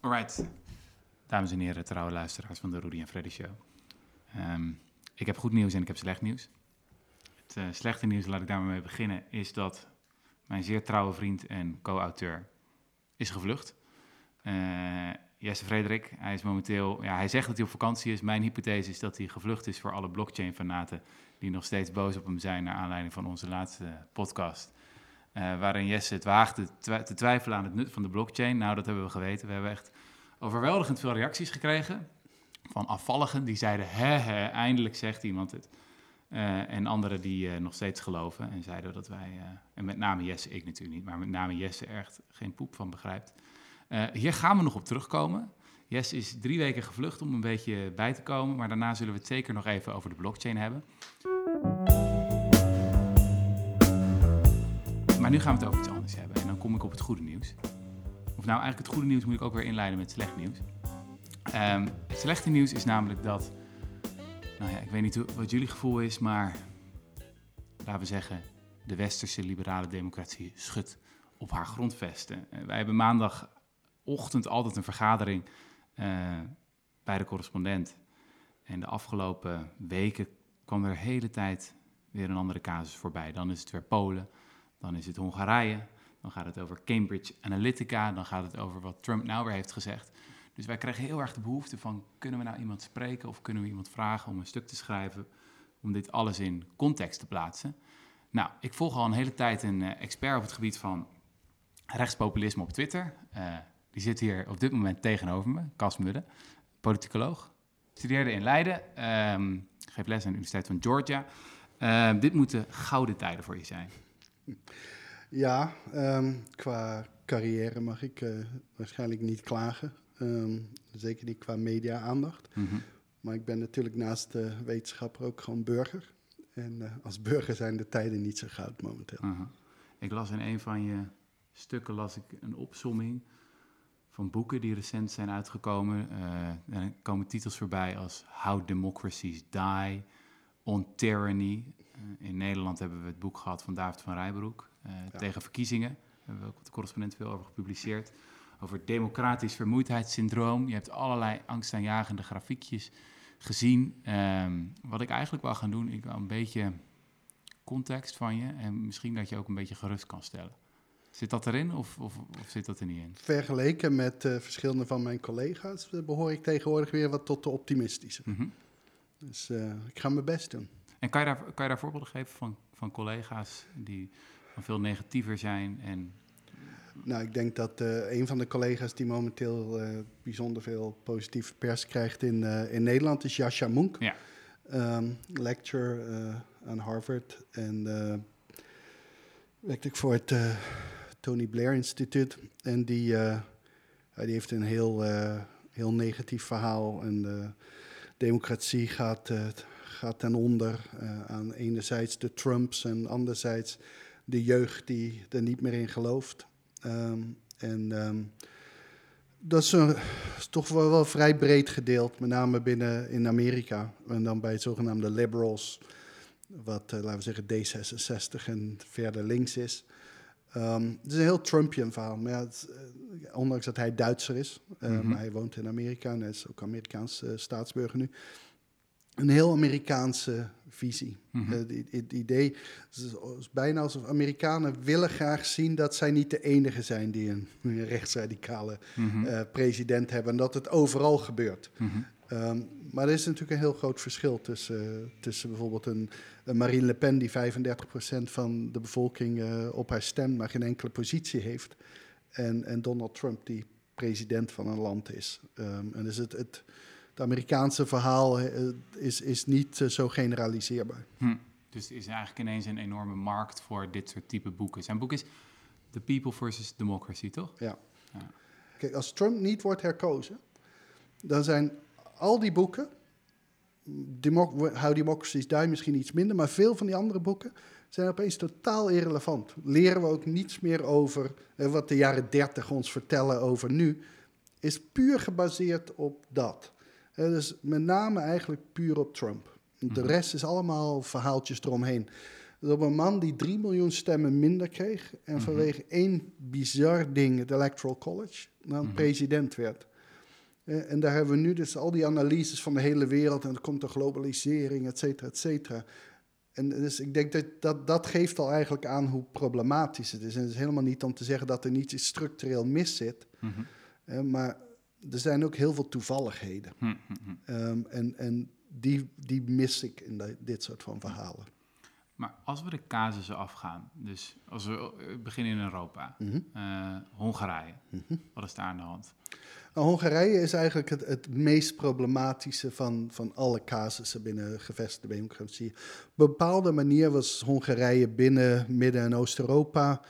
Alright, dames en heren, trouwe luisteraars van de Rudy en Freddy Show. Ehm, ik heb goed nieuws en ik heb slecht nieuws. Het eh, slechte nieuws, laat ik daarmee mee beginnen, is dat mijn zeer trouwe vriend en co-auteur is gevlucht. Eh, Jesse Frederik, hij is momenteel, ja, hij zegt dat hij op vakantie is. Mijn hypothese is dat hij gevlucht is voor alle blockchain-fanaten die nog steeds boos op hem zijn naar aanleiding van onze laatste podcast. Eh, waarin Jesse het waagde te twijfelen aan het nut van de blockchain. Nou, dat hebben we geweten. We hebben echt overweldigend veel reacties gekregen van afvalligen die zeiden, hè, eindelijk zegt iemand het. Eh, en anderen die eh, nog steeds geloven en zeiden dat wij, en met name Jesse, ik natuurlijk niet, maar met name Jesse echt geen poep van begrijpt. Hier gaan we nog op terugkomen. Jesse is drie weken gevlucht om een beetje bij te komen, maar daarna zullen we het zeker nog even over de blockchain hebben. Maar nu gaan we het over iets anders hebben en dan kom ik op het goede nieuws. Of nou, eigenlijk het goede nieuws moet ik ook weer inleiden met slecht nieuws. Ehm, het slechte nieuws is namelijk dat, nou ja, ik weet niet wat jullie gevoel is, maar laten we zeggen, de westerse liberale democratie schudt op haar grondvesten. Eh, wij hebben maandagochtend altijd een vergadering eh, bij de correspondent. En de afgelopen weken kwam er de hele tijd weer een andere casus voorbij. Dan is het weer Polen, dan is het Hongarije, dan gaat het over Cambridge Analytica, dan gaat het over wat Trump nou weer heeft gezegd. Dus wij kregen heel erg de behoefte van, kunnen we nou iemand spreken of kunnen we iemand vragen om een stuk te schrijven, om dit alles in context te plaatsen. Nou, ik volg al een hele tijd een eh, expert op het gebied van rechtspopulisme op Twitter. Eh, die zit hier op dit moment tegenover me, Cas Mudde, politicoloog. Studeerde in Leiden, ehm geeft les aan de Universiteit van Georgia. Ehm, dit moeten gouden tijden voor je zijn. Ja, ehm, qua carrière mag ik eh, waarschijnlijk niet klagen. Ehm, zeker niet qua media-aandacht. Mhm. Maar ik ben natuurlijk naast de wetenschapper ook gewoon burger. En eh, als burger zijn de tijden niet zo goud momenteel. Aha. Ik las in een van je stukken las ik een opsomming van boeken die recent zijn uitgekomen. Eh, en er komen titels voorbij als How Democracies Die, On Tyranny. Eh, in Nederland hebben we het boek gehad van David van Rijbroek. eh, Ja. Tegen verkiezingen. Daar hebben we ook de correspondent veel over gepubliceerd. Over democratisch vermoeidheidssyndroom. Je hebt allerlei angstaanjagende grafiekjes gezien. Ehm, wat ik eigenlijk wil gaan doen, ik wil een beetje context van je en misschien dat je ook een beetje gerust kan stellen. Zit dat erin of, of, of zit dat er niet in? Vergeleken met eh, verschillende van mijn collega's eh, behoor ik tegenwoordig weer wat tot de optimistische. Mhm. Dus eh, ik ga mijn best doen. En kan je, daar, kan je daar voorbeelden geven van, van collega's die van veel negatiever zijn? En, Nou, ik denk dat eh, een van de collega's die momenteel eh, bijzonder veel positieve pers krijgt in, eh, in Nederland is Jascha Moenk. Ja. Ehm, lecturer aan Harvard en werkte ik voor het Tony Blair Instituut. En die, die heeft een heel, heel negatief verhaal. En de democratie gaat, gaat ten onder eh, aan enerzijds de Trumps en anderzijds de jeugd die er niet meer in gelooft. Ehm, en ehm, dat is, een- is toch wel, wel vrij breed gedeeld, met name binnen in Amerika. En dan bij het zogenaamde liberals, wat eh, laten we zeggen D66 en verder links is. Ehm, het is een heel Trumpian verhaal, maar ja, het, eh, ondanks dat hij Duitser is, Mhm. maar hij woont in Amerika en hij is ook Amerikaans eh, staatsburger nu. Een heel Amerikaanse visie. Mhm. Eh, het het idee het is, is bijna alsof Amerikanen willen graag zien dat zij niet de enige zijn die een, een rechtsradicale Mhm. eh, president hebben en dat het overal gebeurt. Mhm. Ehm, maar er is natuurlijk een heel groot verschil tussen, tussen bijvoorbeeld een, een Marine Le Pen die 35% van de bevolking eh, op haar stemt, maar geen enkele positie heeft, en, en Donald Trump die president van een land is. Ehm, en dus het, het, het Amerikaanse verhaal eh, is, is niet eh, zo generaliseerbaar. Hm. Dus er is eigenlijk ineens een enorme markt voor dit soort type boeken. Zijn boek is The People versus Democracy, toch? Ja. Ja. Kijk, als Trump niet wordt herkozen, dan zijn al die boeken, Demo How Democracies Die misschien iets minder, maar veel van die andere boeken zijn opeens totaal irrelevant. Leren we ook niets meer over eh, wat de jaren 30 ons vertellen over nu, is puur gebaseerd op dat. Dus met name eigenlijk puur op Trump. De Mhm. rest is allemaal verhaaltjes eromheen. Dus op een man die 3 miljoen stemmen minder kreeg en Mhm. vanwege één bizar ding, het Electoral College, dan Mhm. president werd. En daar hebben we nu dus al die analyses van de hele wereld en er komt de globalisering, et cetera, et cetera. En dus ik denk dat, dat dat geeft al eigenlijk aan hoe problematisch het is. En het is helemaal niet om te zeggen dat er niets structureel mis zit, maar er zijn ook heel veel toevalligheden. Hm, hm, hm. Ehm, en en die, die mis ik in de- dit soort van verhalen. Maar als we de casussen afgaan, dus als we eh, beginnen in Europa, Mhm. eh, Hongarije, Mhm. wat is daar aan de hand? Nou, Hongarije is eigenlijk het, het meest problematische van, van alle casussen binnen gevestigde democratie. Op een bepaalde manier was Hongarije binnen Midden- en Oost-Europa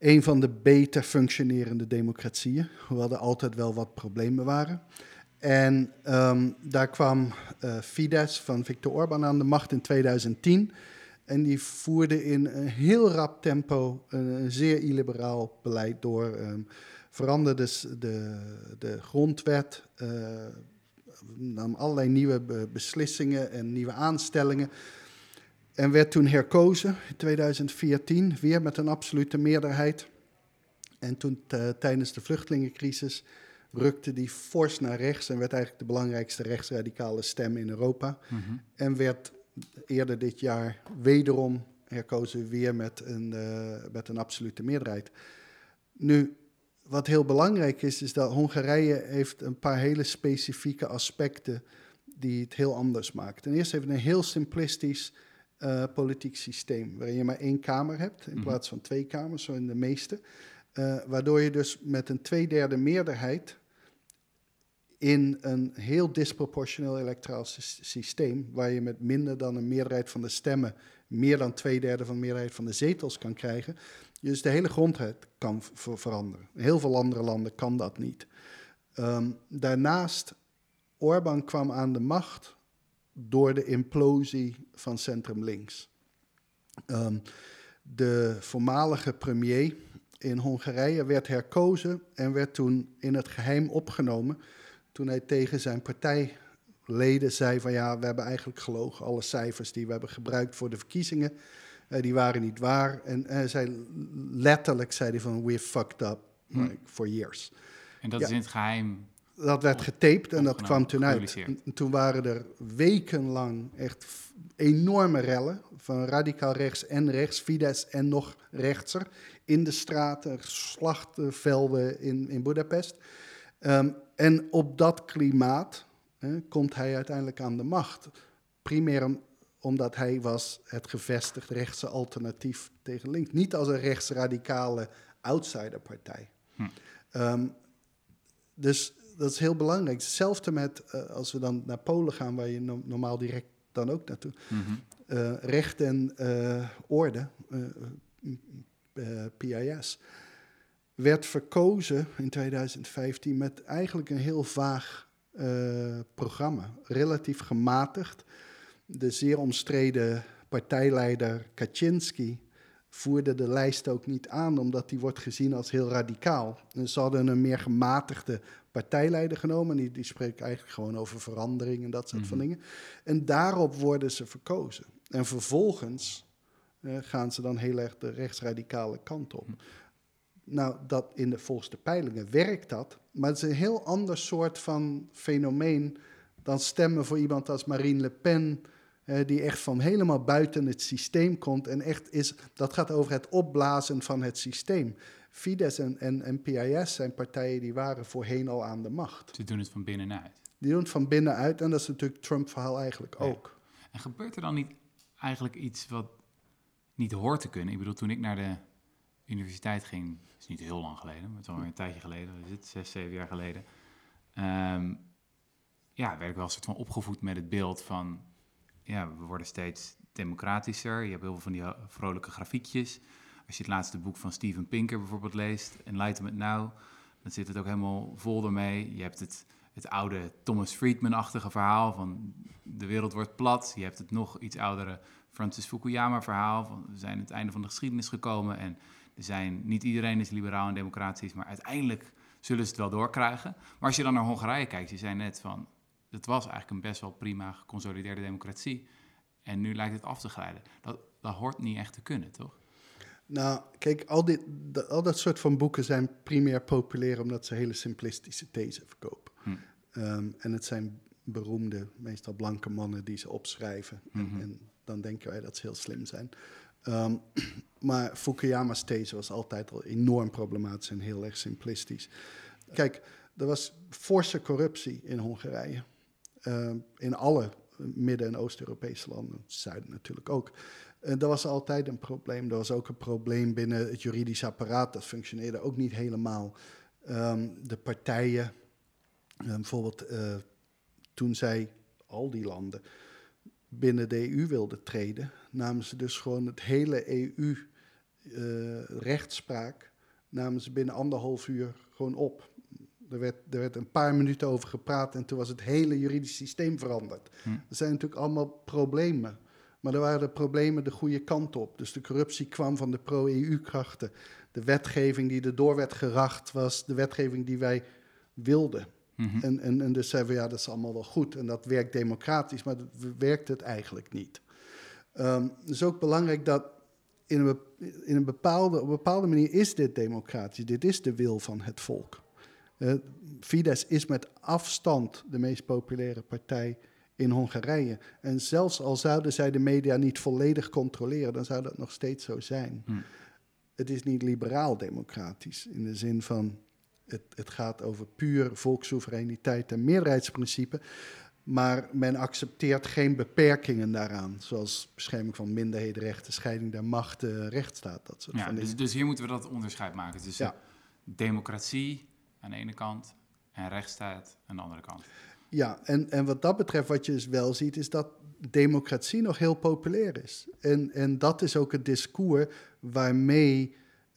een van de beter functionerende democratieën, hoewel er altijd wel wat problemen waren. En ehm, daar kwam eh, Fidesz van Viktor Orbán aan de macht in 2010. En die voerde in een heel rap tempo een, zeer illiberaal beleid door. ehm, veranderde de, de grondwet, eh, nam allerlei nieuwe be- beslissingen en nieuwe aanstellingen. En werd toen herkozen in 2014, weer met een absolute meerderheid. En toen t- tijdens de vluchtelingencrisis rukte die fors naar rechts en werd eigenlijk de belangrijkste rechtsradicale stem in Europa. Mhm. En werd eerder dit jaar wederom herkozen weer met een, eh, met een absolute meerderheid. Nu, wat heel belangrijk is, is dat Hongarije heeft een paar hele specifieke aspecten die het heel anders maakt. Ten eerste heeft het een heel simplistisch eh, politiek systeem, waarin je maar één kamer hebt in Mhm. plaats van twee kamers, zo in de meeste. Eh, waardoor je dus met een tweederde meerderheid in een heel disproportioneel electoraal sy- systeem, waar je met minder dan een meerderheid van de stemmen meer dan twee derde van de meerderheid van de zetels kan krijgen, je dus de hele grondwet kan ver- veranderen. Heel veel andere landen kan dat niet. Ehm, daarnaast, Orbán kwam aan de macht door de implosie van centrum links. Ehm, de voormalige premier in Hongarije werd herkozen en werd toen in het geheim opgenomen toen hij tegen zijn partijleden zei van ja, we hebben eigenlijk gelogen. Alle cijfers die we hebben gebruikt voor de verkiezingen, eh, die waren niet waar. En hij zei letterlijk zei hij van we fucked up Hm. like, for years. En dat Ja. is in het geheim. Dat werd getaped en dat kwam toen uit. En toen waren er wekenlang echt enorme rellen van radicaal rechts en rechts, Fidesz en nog rechtser, in de straten, slachtvelden in, in Budapest. Ehm, en op dat klimaat hè, komt hij uiteindelijk aan de macht. Primair om- omdat hij was het gevestigd rechtse alternatief tegen links. Niet als een rechtsradicale outsiderpartij. Hm. Ehm, dus dat is heel belangrijk. Hetzelfde met eh, als we dan naar Polen gaan, waar je no- normaal direct dan ook naartoe. Eh, recht en eh, orde, PIS, werd verkozen in 2015 met eigenlijk een heel vaag programma. Relatief gematigd. De zeer omstreden partijleider Kaczynski voerde de lijst ook niet aan, omdat die wordt gezien als heel radicaal. En ze hadden een meer gematigde partijleider genomen. Die, die spreekt eigenlijk gewoon over verandering en dat soort van Mhm. dingen. En daarop worden ze verkozen. En vervolgens eh, gaan ze dan heel erg de rechtsradicale kant op. Nou, dat in de, volgens de peilingen werkt dat, maar het is een heel ander soort van fenomeen dan stemmen voor iemand als Marine Le Pen, eh, die echt van helemaal buiten het systeem komt en echt is, dat gaat over het opblazen van het systeem. Fidesz en, en, en PIS zijn partijen die waren voorheen al aan de macht. Ze doen het van binnenuit. Die doen het van binnenuit en dat is natuurlijk Trump-verhaal eigenlijk Ja. ook. En gebeurt er dan niet eigenlijk iets wat niet hoort te kunnen? Ik bedoel, toen ik naar de universiteit ging, is niet heel lang geleden, maar het is alweer een tijdje geleden, is het, zes, zeven jaar geleden. ehm, ja, werd ik wel een soort van opgevoed met het beeld van, ja, we worden steeds democratischer. Je hebt heel veel van die vrolijke grafiekjes. Als je het laatste boek van Steven Pinker bijvoorbeeld leest, Enlightenment Now, dan zit het ook helemaal vol ermee. Je hebt het, het oude Thomas Friedman-achtige verhaal van de wereld wordt plat. Je hebt het nog iets oudere Francis Fukuyama-verhaal van we zijn aan het einde van de geschiedenis gekomen en er zijn, niet iedereen is liberaal en democratisch, maar uiteindelijk zullen ze het wel doorkrijgen. Maar als je dan naar Hongarije kijkt, je zei net van, het was eigenlijk een best wel prima geconsolideerde democratie en nu lijkt het af te glijden. Dat, dat hoort niet echt te kunnen, toch? Nou, kijk, al, dit, al dat soort van boeken zijn primair populair omdat ze hele simplistische thesen verkopen. Hm. Ehm, en het zijn beroemde, meestal blanke mannen die ze opschrijven. Mhm. en, en dan denken wij dat ze heel slim zijn. Ehm, maar Fukuyama's these was altijd al enorm problematisch en heel erg simplistisch. Kijk, er was forse corruptie in Hongarije. Ehm, in alle Midden- en Oost-Europese landen, het zuiden natuurlijk ook. En dat was altijd een probleem. Er was ook een probleem binnen het juridisch apparaat. Dat functioneerde ook niet helemaal. Ehm, de partijen, eh, bijvoorbeeld eh, toen zij al die landen binnen de EU wilden treden, namen ze dus gewoon het hele EU-rechtspraak, namen ze binnen anderhalf uur gewoon op. Er werd, er werd een paar minuten over gepraat en toen was het hele juridisch systeem veranderd. Hm. Er zijn natuurlijk allemaal problemen. Maar er waren de problemen de goede kant op. Dus de corruptie kwam van de pro-EU-krachten. De wetgeving die erdoor werd geracht was de wetgeving die wij wilden. Mhm. En, en, en dus zeiden we, ja, dat is allemaal wel goed. En dat werkt democratisch, maar dat werkt het eigenlijk niet. Ehm, het is ook belangrijk dat in een, in een bepaalde, op een bepaalde manier is dit democratisch. Dit is de wil van het volk. Eh, Fidesz is met afstand de meest populaire partij in Hongarije. En zelfs al zouden zij de media niet volledig controleren, dan zou dat nog steeds zo zijn. Hm. Het is niet liberaal-democratisch in de zin van het, het gaat over puur volkssoevereiniteit en meerderheidsprincipe. Maar men accepteert geen beperkingen daaraan, zoals bescherming van minderhedenrechten, scheiding der machten, rechtsstaat, dat soort Ja, van dingen. dus, dus hier moeten we dat onderscheid maken tussen Ja. democratie aan de ene kant en rechtsstaat aan de andere kant. Ja, en, en wat dat betreft, wat je dus wel ziet, is dat democratie nog heel populair is. En, en dat is ook het discours waarmee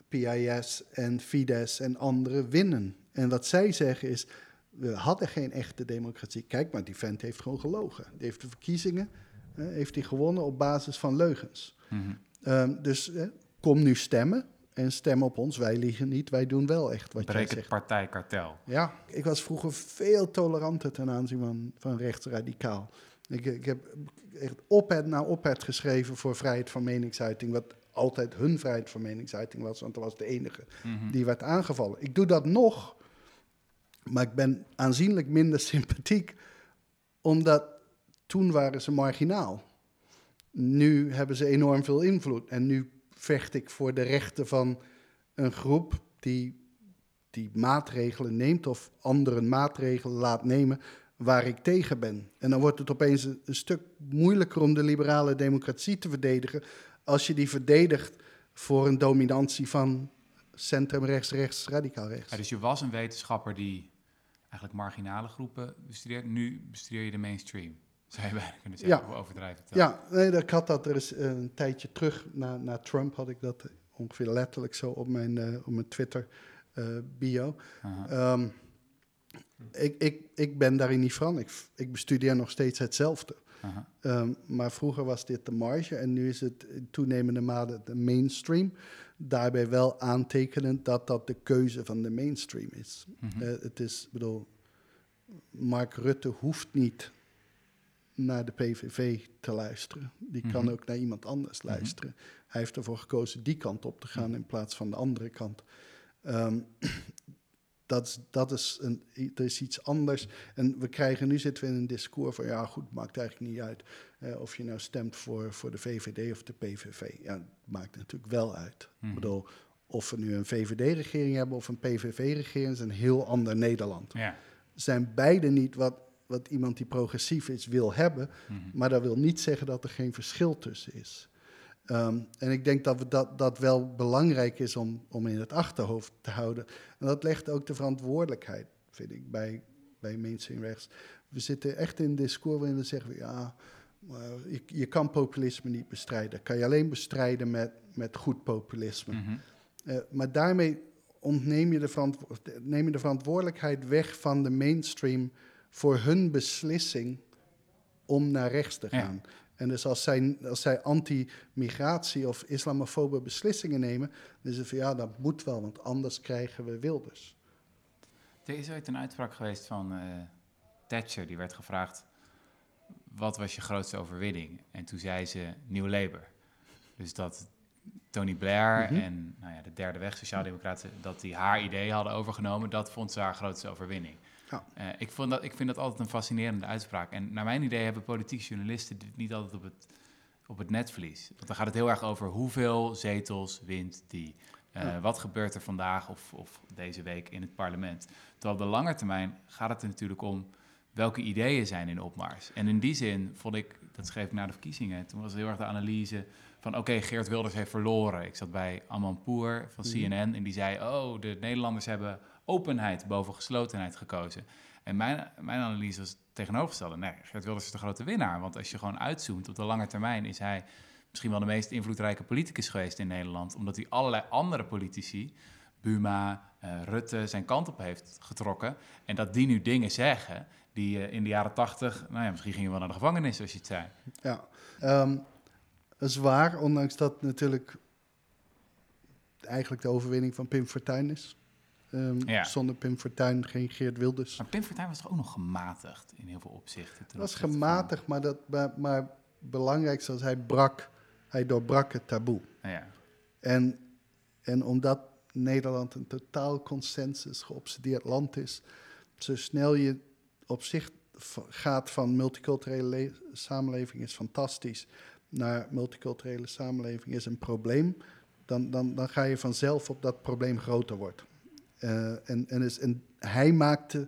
PIS en Fidesz en anderen winnen. En wat zij zeggen is, we hadden geen echte democratie. Kijk maar, die vent heeft gewoon gelogen. Die heeft de verkiezingen, eh, heeft hij gewonnen op basis van leugens. Mhm. Ehm, dus eh, kom nu stemmen en stem op ons. Wij liegen niet, wij doen wel echt wat jij Breek het zegt. partijkartel. Ja, ik was vroeger veel toleranter ten aanzien van, van rechtsradicaal. Ik, ik heb echt ophet na ophet geschreven voor vrijheid van meningsuiting, wat altijd hun vrijheid van meningsuiting was, want dat was de enige Mhm. die werd aangevallen. Ik doe dat nog, maar ik ben aanzienlijk minder sympathiek, omdat toen waren ze marginaal. Nu hebben ze enorm veel invloed en nu vecht ik voor de rechten van een groep die, die maatregelen neemt of anderen maatregelen laat nemen waar ik tegen ben. En dan wordt het opeens een, stuk moeilijker om de liberale democratie te verdedigen als je die verdedigt voor een dominantie van centrum rechts, rechts, radicaal rechts. Dus je was een wetenschapper die eigenlijk marginale groepen bestudeert. Nu bestudeer je de mainstream, zou je bijna kunnen zeggen. Ja. Overdrijven. het? Ja, nee, ik had dat er is een tijdje terug, na, na Trump had ik dat ongeveer letterlijk zo op mijn, eh, op mijn Twitter eh, bio. Ehm, ik, ik, ik ben daarin niet van. Ik, ik bestudeer nog steeds hetzelfde. Ehm, maar vroeger was dit de marge en nu is het in toenemende mate de mainstream. Daarbij wel aantekenend dat dat de keuze van de mainstream is. Mhm. Eh, het is, ik bedoel, Mark Rutte hoeft niet naar de PVV te luisteren. Die kan Mhm. ook naar iemand anders Mhm. luisteren. Hij heeft ervoor gekozen die kant op te gaan in plaats van de andere kant. Ehm, dat, is- dat is, een, dat is iets anders. En we krijgen nu zitten we in een discours van ja, goed, maakt eigenlijk niet uit eh, of je nou stemt voor, voor de VVD of de PVV. Ja, maakt natuurlijk wel uit. Mhm. Ik bedoel, of we nu een VVD-regering hebben of een PVV-regering, is een heel ander Nederland. Ja. Zijn beide niet wat, wat iemand die progressief is wil hebben, Mhm. maar dat wil niet zeggen dat er geen verschil tussen is. Ehm, en ik denk dat we dat, dat wel belangrijk is om, om in het achterhoofd te houden. En dat legt ook de verantwoordelijkheid, vind ik, bij, bij mainstream rechts. We zitten echt in een discours waarin we zeggen, ja, je, je kan populisme niet bestrijden. Kan je alleen bestrijden met, met goed populisme. Mhm. Eh, maar daarmee ontneem je de, neem je de verantwoordelijkheid weg van de mainstream voor hun beslissing om naar rechts te Ja. gaan. En dus als zij, als zij anti-migratie of islamofobe beslissingen nemen, dan is het van ja, dat moet wel, want anders krijgen we Wilders. Er is ooit een uitspraak geweest van eh, Thatcher. Die werd gevraagd, wat was je grootste overwinning? En toen zei ze, Nieuw Labour. Dus dat Tony Blair Mhm. en nou ja, de derde weg, Sociaaldemocraten, dat die haar ideeën hadden overgenomen, dat vond ze haar grootste overwinning. Ja. Eh, ik, vond dat, ik vind dat altijd een fascinerende uitspraak. En naar mijn idee hebben politieke journalisten dit niet altijd op het, op het netvlies. Want dan gaat het heel erg over hoeveel zetels wint die. Eh, Ja. Wat gebeurt er vandaag of, of deze week in het parlement? Terwijl op de lange termijn gaat het er natuurlijk om welke ideeën zijn in opmars. En in die zin vond ik, dat schreef ik na de verkiezingen, toen was heel erg de analyse van oké, Geert Wilders heeft verloren. Ik zat bij Amanpour van Mhm. CNN en die zei, oh, de Nederlanders hebben openheid boven geslotenheid gekozen. En mijn, mijn analyse was tegenovergestelde. Nee, Geert Wilders is de grote winnaar. Want als je gewoon uitzoomt op de lange termijn, is hij misschien wel de meest invloedrijke politicus geweest in Nederland. Omdat hij allerlei andere politici, Buma, eh, Rutte, zijn kant op heeft getrokken. En dat die nu dingen zeggen die eh, in de jaren tachtig, nou ja, misschien gingen we naar de gevangenis als je het zei. Ja, Ehm dat is waar, ondanks dat natuurlijk eigenlijk de overwinning van Pim Fortuyn is. Ja. Zonder Pim Fortuyn geen Geert Wilders. Maar Pim Fortuyn was toch ook nog gematigd in heel veel opzichten? ten Het was van- gematigd, maar, dat, maar, maar belangrijkste was, hij brak, hij doorbrak het taboe. Ja, En, en omdat Nederland een totaal consensus geobsedeerd land is, zo snel je op zich gaat van multiculturele le- samenleving is fantastisch naar multiculturele samenleving is een probleem, dan, dan, dan ga je vanzelf op dat probleem groter wordt. Eh, en, en, is, en hij maakte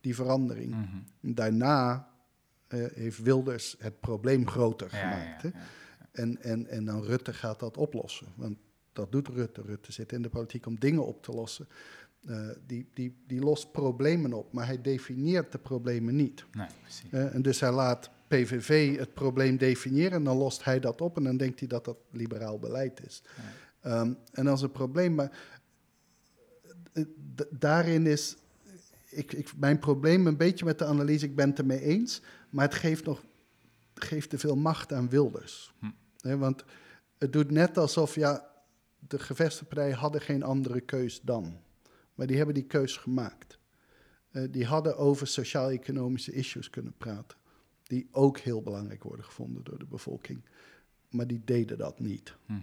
die verandering. mhm. Daarna eh, heeft Wilders het probleem groter ja, gemaakt. ja, hè? ja. En, en, en dan Rutte gaat dat oplossen. Want dat doet Rutte. Rutte zit in de politiek om dingen op te lossen. Eh, die, die, die lost problemen op, maar hij definieert de problemen niet. Nee, en dus hij laat PVV het probleem definiëren en dan lost hij dat op en dan denkt hij dat dat liberaal beleid is. Ehm, en als een probleem, maar daarin is ik, ik, mijn probleem een beetje met de analyse, ik ben het ermee eens, maar het geeft nog geeft te veel macht aan Wilders. Hm. Want het doet net alsof ja, de gevestigde partijen hadden geen andere keus dan. Maar die hebben die keus gemaakt. Eh, die hadden over sociaal-economische issues kunnen praten. Die ook heel belangrijk worden gevonden door de bevolking. Maar die deden dat niet. Mhm.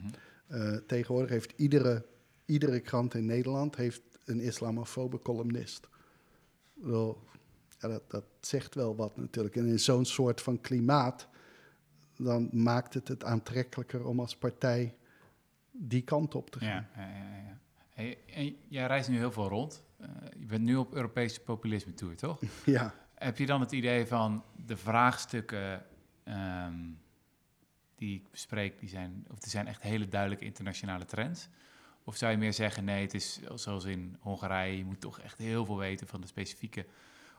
Eh, tegenwoordig heeft iedere, iedere krant in Nederland heeft een islamofobe columnist. Wel, ja, dat, dat zegt wel wat natuurlijk. En in zo'n soort van klimaat, dan maakt het het aantrekkelijker om als partij die kant op te gaan. Ja, ja, ja. Hey, en jij reist nu heel veel rond. Eh, je bent nu op Europese populisme tour, toch? Ja. Heb je dan het idee van de vraagstukken ehm, die ik bespreek, die zijn, of die zijn echt hele duidelijke internationale trends? Of zou je meer zeggen, nee, het is zoals in Hongarije, je moet toch echt heel veel weten van de specifieke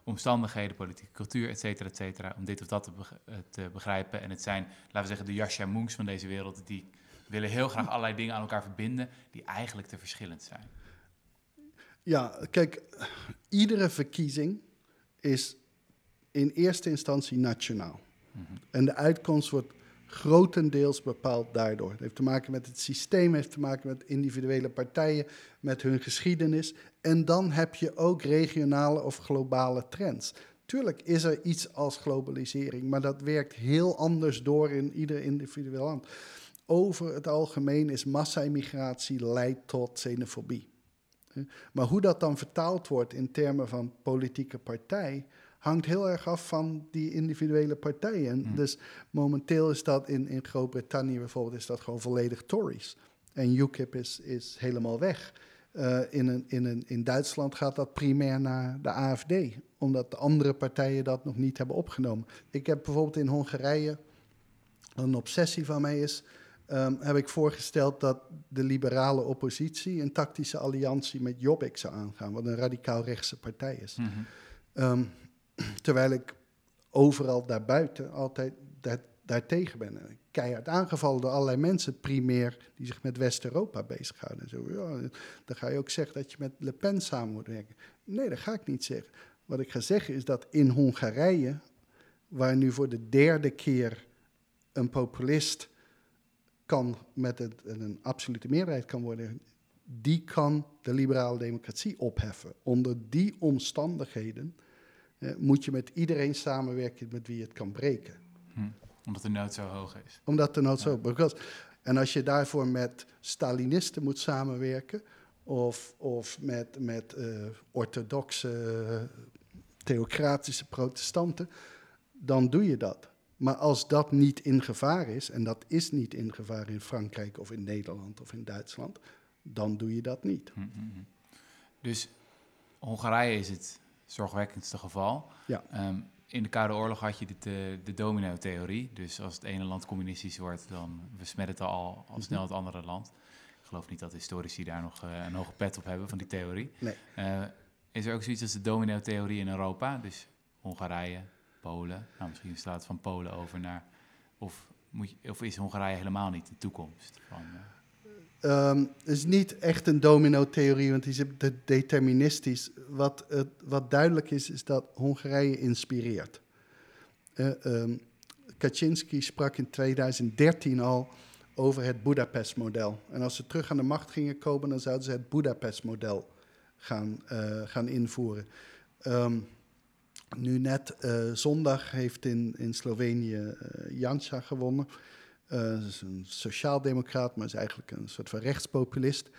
omstandigheden, politieke cultuur, et cetera, et cetera, om dit of dat te, eh, te begrijpen. En het zijn, laten we zeggen, de Yasha Moons van deze wereld, die willen heel graag allerlei dingen aan elkaar verbinden, die eigenlijk te verschillend zijn. Ja, kijk, iedere verkiezing is in eerste instantie nationaal. Mhm. En de uitkomst wordt grotendeels bepaald daardoor. Het heeft te maken met het systeem, heeft te maken met individuele partijen, met hun geschiedenis. En dan heb je ook regionale of globale trends. Tuurlijk is er iets als globalisering, maar dat werkt heel anders door in ieder individueel land. Over het algemeen is massa-immigratie leidt tot xenofobie. Maar hoe dat dan vertaald wordt in termen van politieke partij, hangt heel erg af van die individuele partijen. Hmm. Dus momenteel is dat in, in Groot-Brittannië bijvoorbeeld is dat gewoon volledig Tories. En UKIP is, is helemaal weg. Eh, in, een, in, een, in Duitsland gaat dat primair naar de AFD, omdat de andere partijen dat nog niet hebben opgenomen. Ik heb bijvoorbeeld in Hongarije, een obsessie van mij is, ehm, heb ik voorgesteld dat de liberale oppositie een tactische alliantie met Jobbik zou aangaan, wat een radicaal rechtse partij is. Mhm. Ehm, terwijl ik overal daarbuiten altijd daar, daartegen ben. En Keihard aangevallen door allerlei mensen, primair die zich met West-Europa bezighouden. En zo, ja, dan ga je ook zeggen dat je met Le Pen samen moet werken. Nee, dat ga ik niet zeggen. Wat ik ga zeggen is dat in Hongarije, waar nu voor de derde keer een populist kan met het, een absolute meerderheid kan worden, die kan de liberale democratie opheffen. Onder die omstandigheden eh, moet je met iedereen samenwerken met wie je het kan breken. Hm. Omdat de nood zo hoog is. Omdat de nood zo... because- En als je daarvoor met Stalinisten moet samenwerken of, of met, met uh, orthodoxe, theocratische protestanten, dan doe je dat. Maar als dat niet in gevaar is, en dat is niet in gevaar in Frankrijk of in Nederland of in Duitsland, dan doe je dat niet. Hm, hm, hm. Dus Hongarije is het zorgwekkendste geval. Ja. Ehm, in de Koude Oorlog had je de, de, de domino-theorie. Dus als het ene land communistisch wordt, dan besmet het al, al snel het andere land. Ik geloof niet dat historici daar nog uh, een hoge pet op hebben van die theorie. Nee. Uh, is er ook zoiets als de domino-theorie in Europa? Dus Hongarije, Polen. Nou, misschien staat het van Polen over naar. Of, moet je, of is Hongarije helemaal niet de toekomst? Van, uh... um, is niet echt een domino-theorie, want die is deterministisch. Wat, wat duidelijk is, is dat Hongarije inspireert. Uh, Kaczynski sprak in 2013 al over het Budapest-model. En als ze terug aan de macht gingen komen, dan zouden ze het Budapest-model gaan, uh, gaan invoeren. Um, nu net uh, zondag heeft in, in Slovenië Janša gewonnen. Dat is een sociaaldemocraat, maar is eigenlijk een soort van rechtspopulist.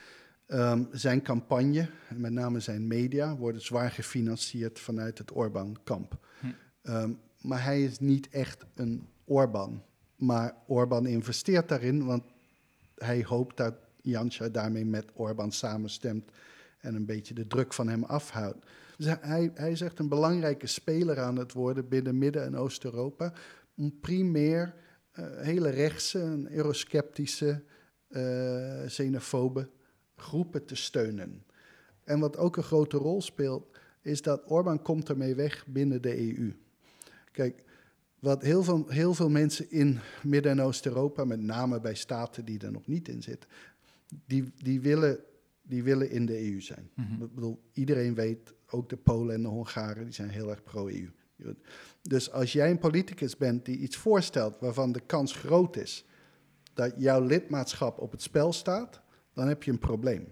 Um, zijn campagne, met name zijn media, worden zwaar gefinancierd vanuit het Orbán-kamp. Hm. Um, maar hij is niet echt een Orbán. Maar Orbán investeert daarin, want hij hoopt dat Janša daarmee met Orbán samenstemt en een beetje de druk van hem afhoudt. Dus hij, hij is echt een belangrijke speler aan het worden binnen Midden- en Oost-Europa. Om primair hele rechtse en eurosceptische, uh, xenofobe groepen te steunen. En wat ook een grote rol speelt, is dat Orbán komt ermee weg binnen de EU. Kijk, wat heel veel, heel veel mensen in Midden- en Oost-Europa, met name bij staten die er nog niet in zitten, die, die, willen, die willen in de EU zijn. Mm -hmm. Ik bedoel, iedereen weet, ook de Polen en de Hongaren, die zijn heel erg pro-EU. Dus als jij een politicus bent die iets voorstelt waarvan de kans groot is dat jouw lidmaatschap op het spel staat, dan heb je een probleem.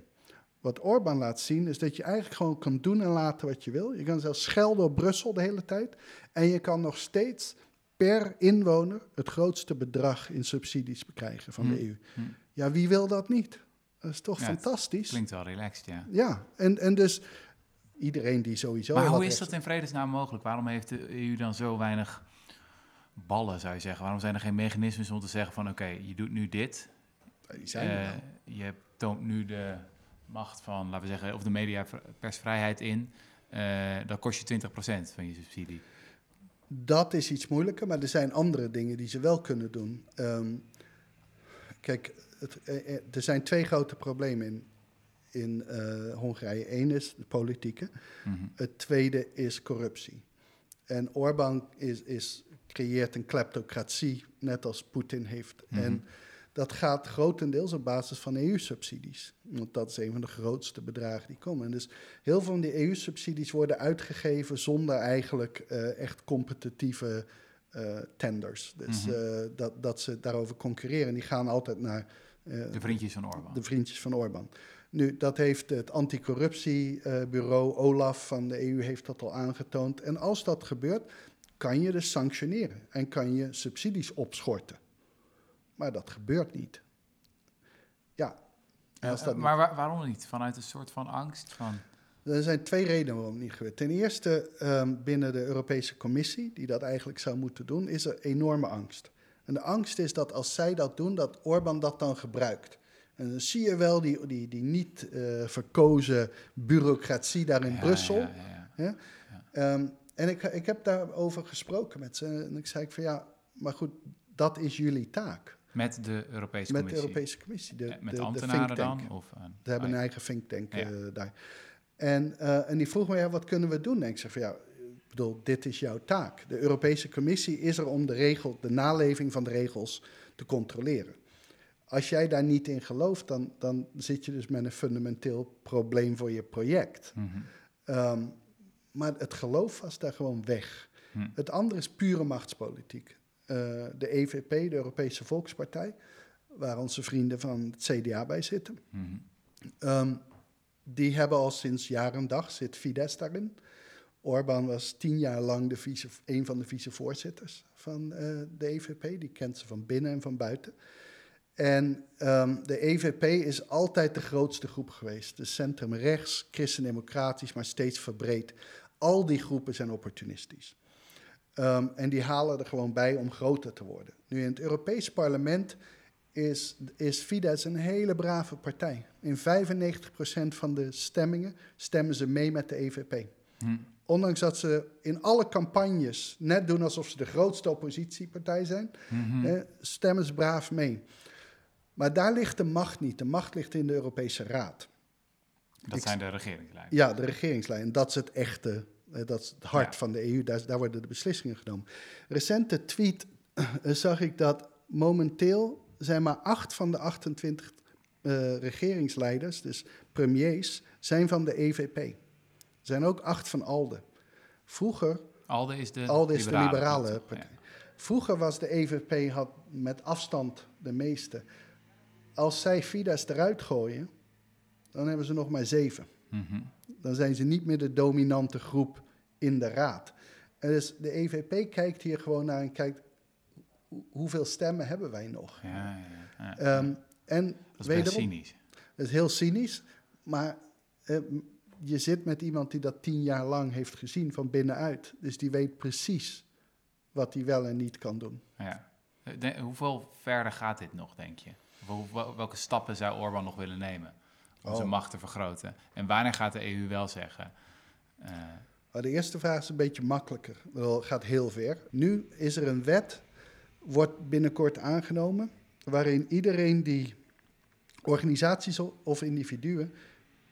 Wat Orbán laat zien is dat je eigenlijk gewoon kan doen en laten wat je wil. Je kan zelfs schelden op Brussel de hele tijd. En je kan nog steeds per inwoner het grootste bedrag in subsidies bekrijgen van hm. de EU. Hm. Ja, wie wil dat niet? Dat is toch ja, fantastisch? Klinkt wel relaxed, ja. Ja, en, en dus iedereen die sowieso. Maar hoe is dat in vredesnaam mogelijk? Waarom heeft de EU dan zo weinig ballen, zou je zeggen? Waarom zijn er geen mechanismes om te zeggen van oké, okay, je doet nu dit. Die zijn er uh, je toont nu de macht van, laten we zeggen, of de media persvrijheid in. Uh, dat kost je 20% van je subsidie. Dat is iets moeilijker, maar er zijn andere dingen die ze wel kunnen doen. Um, kijk, het, er zijn twee grote problemen in in uh, Hongarije. Eén is de politieke. Mm -hmm. Het tweede is corruptie. En Orbán is, is, creëert een kleptocratie, net als Poetin heeft. Mm -hmm. En dat gaat grotendeels op basis van EU-subsidies. Want dat is een van de grootste bedragen die komen. En dus heel veel van die EU-subsidies worden uitgegeven zonder eigenlijk uh, echt competitieve uh, tenders. Dus mm -hmm. uh, dat, dat ze daarover concurreren. Die gaan altijd naar... de vriendjes van Orbán. De vriendjes van Orbán. Nu, dat heeft het anticorruptiebureau OLAF van de EU heeft dat al aangetoond. En als dat gebeurt, kan je dus sanctioneren en kan je subsidies opschorten. Maar dat gebeurt niet. Ja. Als dat uh, maar waar, waarom niet? Vanuit een soort van angst? Van... Er zijn twee redenen waarom het niet gebeurt. Ten eerste, um, binnen de Europese Commissie, die dat eigenlijk zou moeten doen, is er enorme angst. En de angst is dat als zij dat doen, dat Orbán dat dan gebruikt. En dan zie je wel die, die, die niet uh, verkozen bureaucratie daar in ja, Brussel. Ja, ja, um, en ik, ik heb daarover gesproken met ze. En ik zei van ja, maar goed, dat is jullie taak. Met de Europese met Commissie? Met de Europese Commissie. De, met de, ambtenaren de dan? Of, Ze hebben een eigen think tank uh, daar. En, uh, en die vroeg me, ja, wat kunnen we doen? En ik zei van ja, ik bedoel, dit is jouw taak. De Europese Commissie is er om de, regel, de naleving van de regels te controleren. Als jij daar niet in gelooft, dan, dan zit je dus met een fundamenteel probleem voor je project. Mm -hmm. um, maar het geloof was daar gewoon weg. Hm. Het andere is pure machtspolitiek. Uh, de EVP, de Europese Volkspartij, waar onze vrienden van het CDA bij zitten. Mhm. Um, die hebben al sinds jaar en dag, zit Fidesz daarin. Orbán was tien jaar lang de vice, een van de vicevoorzitters van uh, de EVP. Die kent ze van binnen en van buiten. En ehm, de EVP is altijd de grootste groep geweest. De centrum-rechts, christendemocratisch, maar steeds verbreed. Al die groepen zijn opportunistisch. Um, en die halen er gewoon bij om groter te worden. Nu in het Europees parlement is, is Fidesz een hele brave partij. In 95% van de stemmingen stemmen ze mee met de EVP. Hm. Ondanks dat ze in alle campagnes net doen alsof ze de grootste oppositiepartij zijn, mm stemmen ze braaf mee. Maar daar ligt de macht niet. De macht ligt in de Europese Raad. Dat zijn de regeringslijnen. Ja, de regeringslijnen. Dat is het echte, eh, dat is het hart van de EU. Daar, daar, worden de beslissingen genomen. Recente tweet eh, zag ik dat momenteel zijn maar acht van de 28 uh, eh, regeringsleiders, dus premiers, zijn van de EVP. Er zijn ook acht van ALDE. Vroeger... ALDE is de, ALDE is liberale, de liberale partij. Vroeger was de EVP had met afstand de meeste. Als zij Fidesz eruit gooien, dan hebben ze nog maar zeven. Mhm. Dan zijn ze niet meer de dominante groep in de raad. En dus de EVP kijkt hier gewoon naar en kijkt, hoeveel stemmen hebben wij nog? Ja, ja, ja. Um, en dat is wederom, cynisch. Dat is heel cynisch, maar uh, je zit met iemand die dat tien jaar lang heeft gezien van binnenuit. Dus die weet precies wat hij wel en niet kan doen. Ja. hoeveel verder gaat dit nog, denk je? Welke stappen zou Orbán nog willen nemen om zijn oh. macht te vergroten? En wanneer gaat de EU wel zeggen? Uh, de eerste vraag is een beetje makkelijker. Het gaat heel ver. Nu is er een wet wordt binnenkort aangenomen, waarin iedereen die organisaties of individuen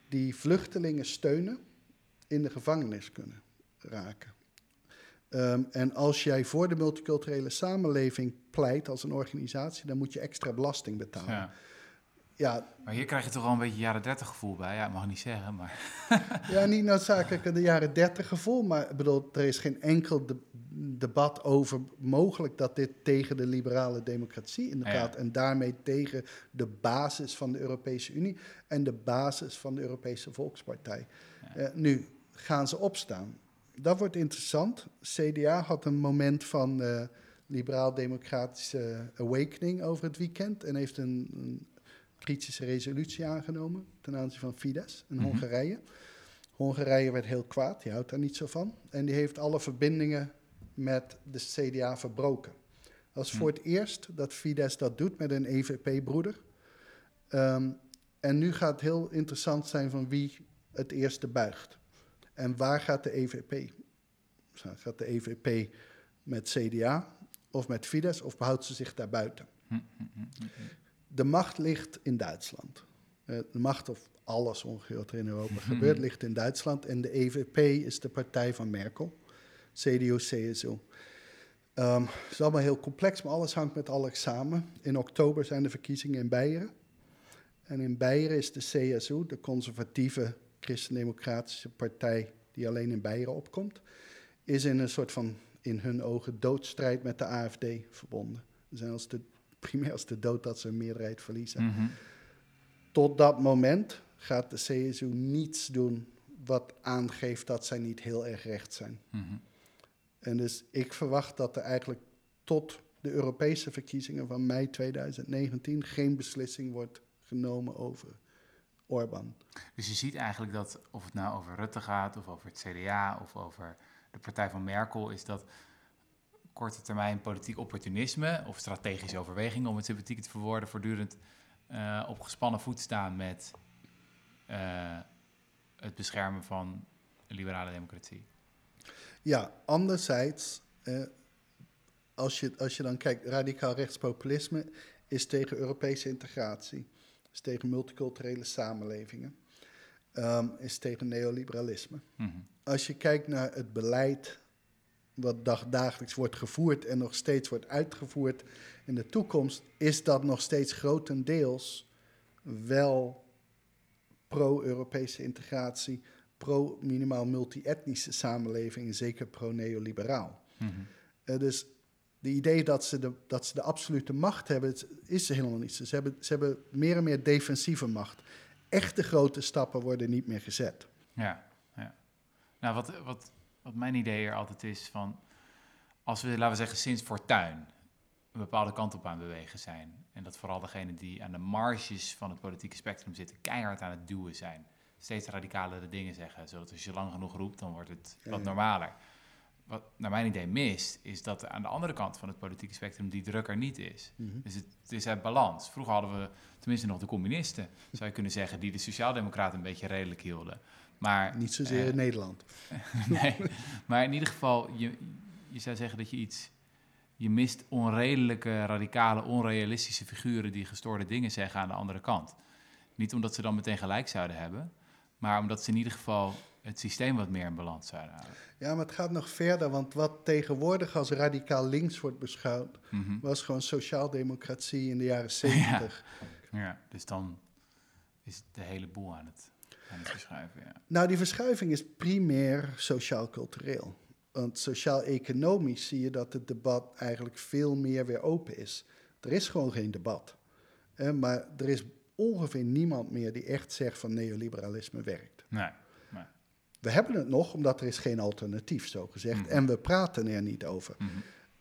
die vluchtelingen steunen, in de gevangenis kunnen raken. Ehm, en als jij voor de multiculturele samenleving pleit als een organisatie, dan moet je extra belasting betalen. Ja. Ja. Maar hier krijg je toch wel een beetje jaren 30 gevoel bij. Ja, mag niet zeggen, maar... ja, niet noodzakelijk de jaren 30 gevoel, maar bedoel, er is geen enkel debat over mogelijk dat dit tegen de liberale democratie inderdaad ja. en daarmee tegen de basis van de Europese Unie en de basis van de Europese Volkspartij. Ja. Uh, nu gaan ze opstaan. Dat wordt interessant. CDA had een moment van uh, liberaal-democratische awakening over het weekend en heeft een, een kritische resolutie aangenomen ten aanzien van Fidesz in mhm. Hongarije. Hongarije werd heel kwaad, die houdt daar niet zo van. En die heeft alle verbindingen met de CDA verbroken. Dat is voor mhm. het eerst dat Fidesz dat doet met een EVP-broeder. Ehm, en nu gaat het heel interessant zijn van wie het eerste buigt. En waar gaat de EVP? Gaat de EVP met CDA of met Fidesz of behoudt ze zich daarbuiten? Mhm, de macht ligt in Duitsland. Uh, de macht of alles ongeveer wat er in Europa mhm. gebeurt, ligt in Duitsland. En de EVP is de partij van Merkel. CDU, CSU. Um, het is allemaal heel complex, maar alles hangt met alles samen. In oktober zijn de verkiezingen in Beieren. En in Beieren is de CSU, de conservatieve christendemocratische partij die alleen in Beieren opkomt, is in een soort van, in hun ogen, doodstrijd met de AFD verbonden. Ze zijn als de primair als de dood dat ze een meerderheid verliezen. Mhm. Tot dat moment gaat de CSU niets doen wat aangeeft dat zij niet heel erg recht zijn. Mhm. En dus ik verwacht dat er eigenlijk tot de Europese verkiezingen van mei 2019 geen beslissing wordt genomen over Orbán. Dus je ziet eigenlijk dat, of het nou over Rutte gaat, of over het CDA, of over de partij van Merkel, is dat korte termijn politiek opportunisme of strategische overwegingen, om het sympathiek te verwoorden, voortdurend uh, op gespannen voet staan met uh, het beschermen van liberale democratie. Ja, anderzijds, uh, als, je, als je dan kijkt, radicaal rechtspopulisme is tegen Europese integratie, is tegen multiculturele samenlevingen, um, is tegen neoliberalisme. Mm -hmm. Als je kijkt naar het beleid wat dagdagelijks wordt gevoerd en nog steeds wordt uitgevoerd in de toekomst, is dat nog steeds grotendeels wel pro-Europese integratie, pro-minimaal multi-etnische samenleving en zeker pro-neoliberaal. Mm dus de idee dat ze de, dat ze de absolute macht hebben, is helemaal niet. Ze hebben, ze hebben meer en meer defensieve macht. Echte grote stappen worden niet meer gezet. Ja, ja. Nou, wat, wat wat mijn idee er altijd is van, als we, laten we zeggen, sinds Fortuin, een bepaalde kant op aan bewegen zijn. En dat vooral degenen die aan de marges van het politieke spectrum zitten, keihard aan het duwen zijn. Steeds radicalere dingen zeggen, zodat als je lang genoeg roept, dan wordt het wat normaler. Wat naar mijn idee mist, is dat er aan de andere kant van het politieke spectrum die druk er niet is. Mhm. Dus het, het is uit balans. Vroeger hadden we tenminste nog de communisten, zou je kunnen zeggen, die de sociaaldemocraten een beetje redelijk hielden. Maar, Niet zozeer eh, in Nederland. nee, maar in ieder geval, je, je zou zeggen dat je iets... Je mist onredelijke, radicale, onrealistische figuren die gestoorde dingen zeggen aan de andere kant. Niet omdat ze dan meteen gelijk zouden hebben, maar omdat ze in ieder geval het systeem wat meer in balans zouden houden. Ja, maar het gaat nog verder, want wat tegenwoordig als radicaal links wordt beschouwd, Mhm. was gewoon sociaaldemocratie in de jaren zeventig. Ja, dus dan is de hele boel aan het, aan het verschuiven. Ja. Nou, die verschuiving is primair sociaal-cultureel. Want sociaal-economisch zie je dat het debat eigenlijk veel meer weer open is. Er is gewoon geen debat. Eh, maar er is ongeveer niemand meer die echt zegt van neoliberalisme werkt. Nee. We hebben het nog, omdat er is geen alternatief, zo gezegd. Mhm. En we praten er niet over. Mhm.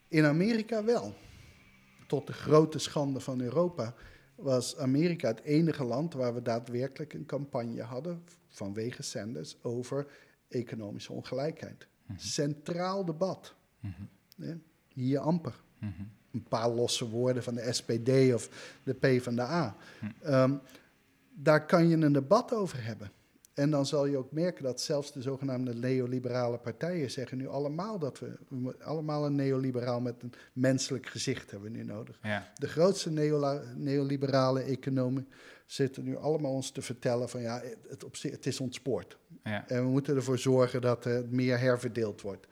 In Amerika wel. Tot de grote schande van Europa was Amerika het enige land waar we daadwerkelijk een campagne hadden vanwege Sanders over economische ongelijkheid. Mhm. Centraal debat. Hier amper. Een paar losse woorden van de SPD of de P van de A. Hm. Ehm, daar kan je een debat over hebben. En dan zal je ook merken dat zelfs de zogenaamde neoliberale partijen zeggen nu allemaal dat we, allemaal een neoliberaal met een menselijk gezicht hebben we nu nodig. Ja. De grootste neoliberale economen zitten nu allemaal ons te vertellen van ja, het, op het is ontspoord. Ja. En we moeten ervoor zorgen dat het meer herverdeeld wordt.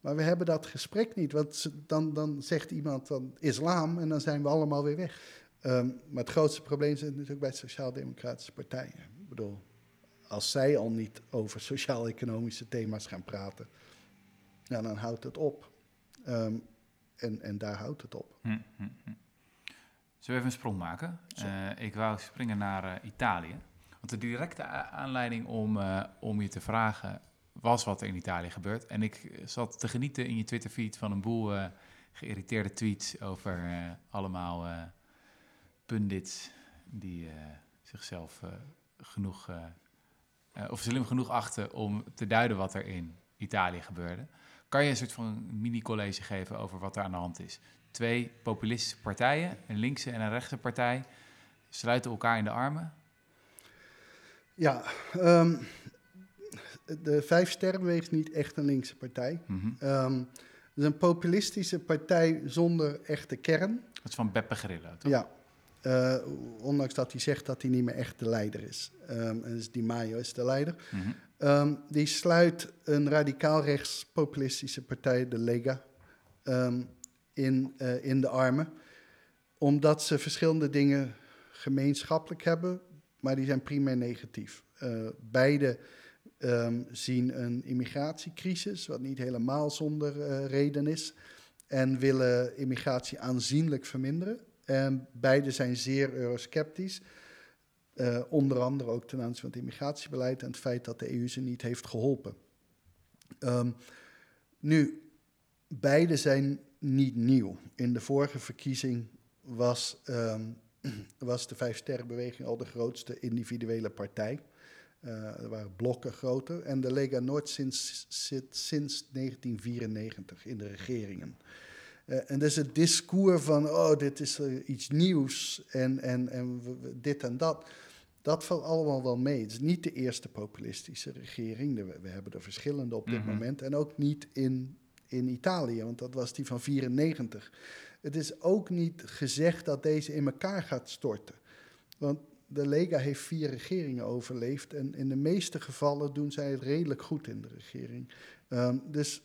Maar we hebben dat gesprek niet, want dan, dan zegt iemand van islam en dan zijn we allemaal weer weg. Ehm, maar het grootste probleem zit natuurlijk bij sociaal-democratische partijen. Ik bedoel, als zij al niet over sociaal-economische thema's gaan praten, ja, dan houdt het op. Ehm, en, en daar houdt het op. Hm, hm, hm. Zullen we even een sprong maken? Eh, ik wou springen naar eh, Italië. Want de directe aanleiding om, eh, om je te vragen was wat er in Italië gebeurt. En ik zat te genieten in je Twitterfeed van een boel geïrriteerde tweets over allemaal pundits die zichzelf genoeg, of slim genoeg achten om te duiden wat er in Italië gebeurde. Kan je een soort van mini-college geven over wat er aan de hand is? Twee populistische partijen, een linkse en een rechtse partij, sluiten elkaar in de armen. Ja, ehm, de Vijf Sterrenbeweging is niet echt een linkse partij. Mhm. Ehm, het is een populistische partij zonder echte kern. Dat is van Beppe Grillo, toch? Ja, eh, ondanks dat hij zegt dat hij niet meer echt de leider is. En dus Di Maio is de leider. Mhm. Ehm, die sluit een radicaal rechts populistische partij, de Lega, ehm, in, eh, in de armen. Omdat ze verschillende dingen gemeenschappelijk hebben, maar die zijn primair negatief. Eh, beide zien een immigratiecrisis, wat niet helemaal zonder reden is. En willen immigratie aanzienlijk verminderen. En beide zijn zeer eurosceptisch. Eh, onder andere ook ten aanzien van het immigratiebeleid en het feit dat de EU ze niet heeft geholpen. Ehm, nu, beide zijn niet nieuw. In de vorige verkiezing was, ehm, was de Vijf Sterrenbeweging al de grootste individuele partij. Eh, er waren blokken groter. En de Lega Noord zit sinds 1994 in de regeringen. Eh, en dus het discours van, oh, dit is eh, iets nieuws en, en, en dit en dat, dat valt allemaal wel mee. Het is niet de eerste populistische regering. We hebben er verschillende op dit Mhm. moment. En ook niet in, in Italië, want dat was die van 94. Het is ook niet gezegd dat deze in elkaar gaat storten. Want de Lega heeft vier regeringen overleefd. En in de meeste gevallen doen zij het redelijk goed in de regering. Ehm, dus